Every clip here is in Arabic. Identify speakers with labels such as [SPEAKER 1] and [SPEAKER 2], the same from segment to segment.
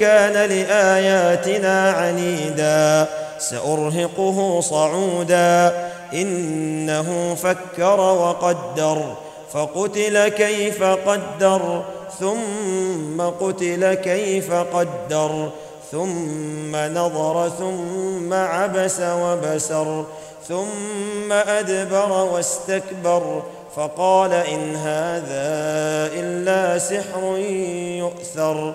[SPEAKER 1] كان لآياتنا عنيدا سأرهقه صعودا. إنه فكر وقدر فقتل كيف قدر ثم قتل كيف قدر ثم نظر ثم عبس وبسر ثم أدبر واستكبر فقال إن هذا إلا سحر يؤثر.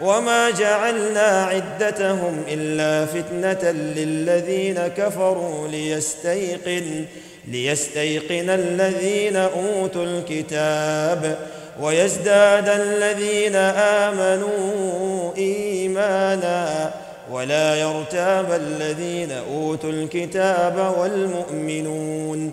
[SPEAKER 1] وما جعلنا عدتهم الا فتنه للذين كفروا ليستيقن ليستيقن الذين اوتوا الكتاب ويزداد الذين امنوا ايمانا ولا يرتاب الذين اوتوا الكتاب والمؤمنون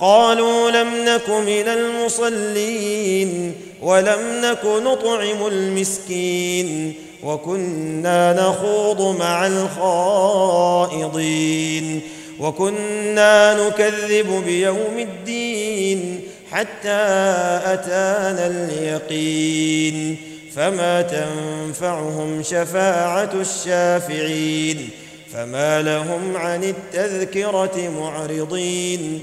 [SPEAKER 1] قالوا لم نك من المصلين ولم نك نطعم المسكين وكنا نخوض مع الخائضين وكنا نكذب بيوم الدين حتى أتانا اليقين فما تنفعهم شفاعة الشافعين فما لهم عن التذكرة معرضين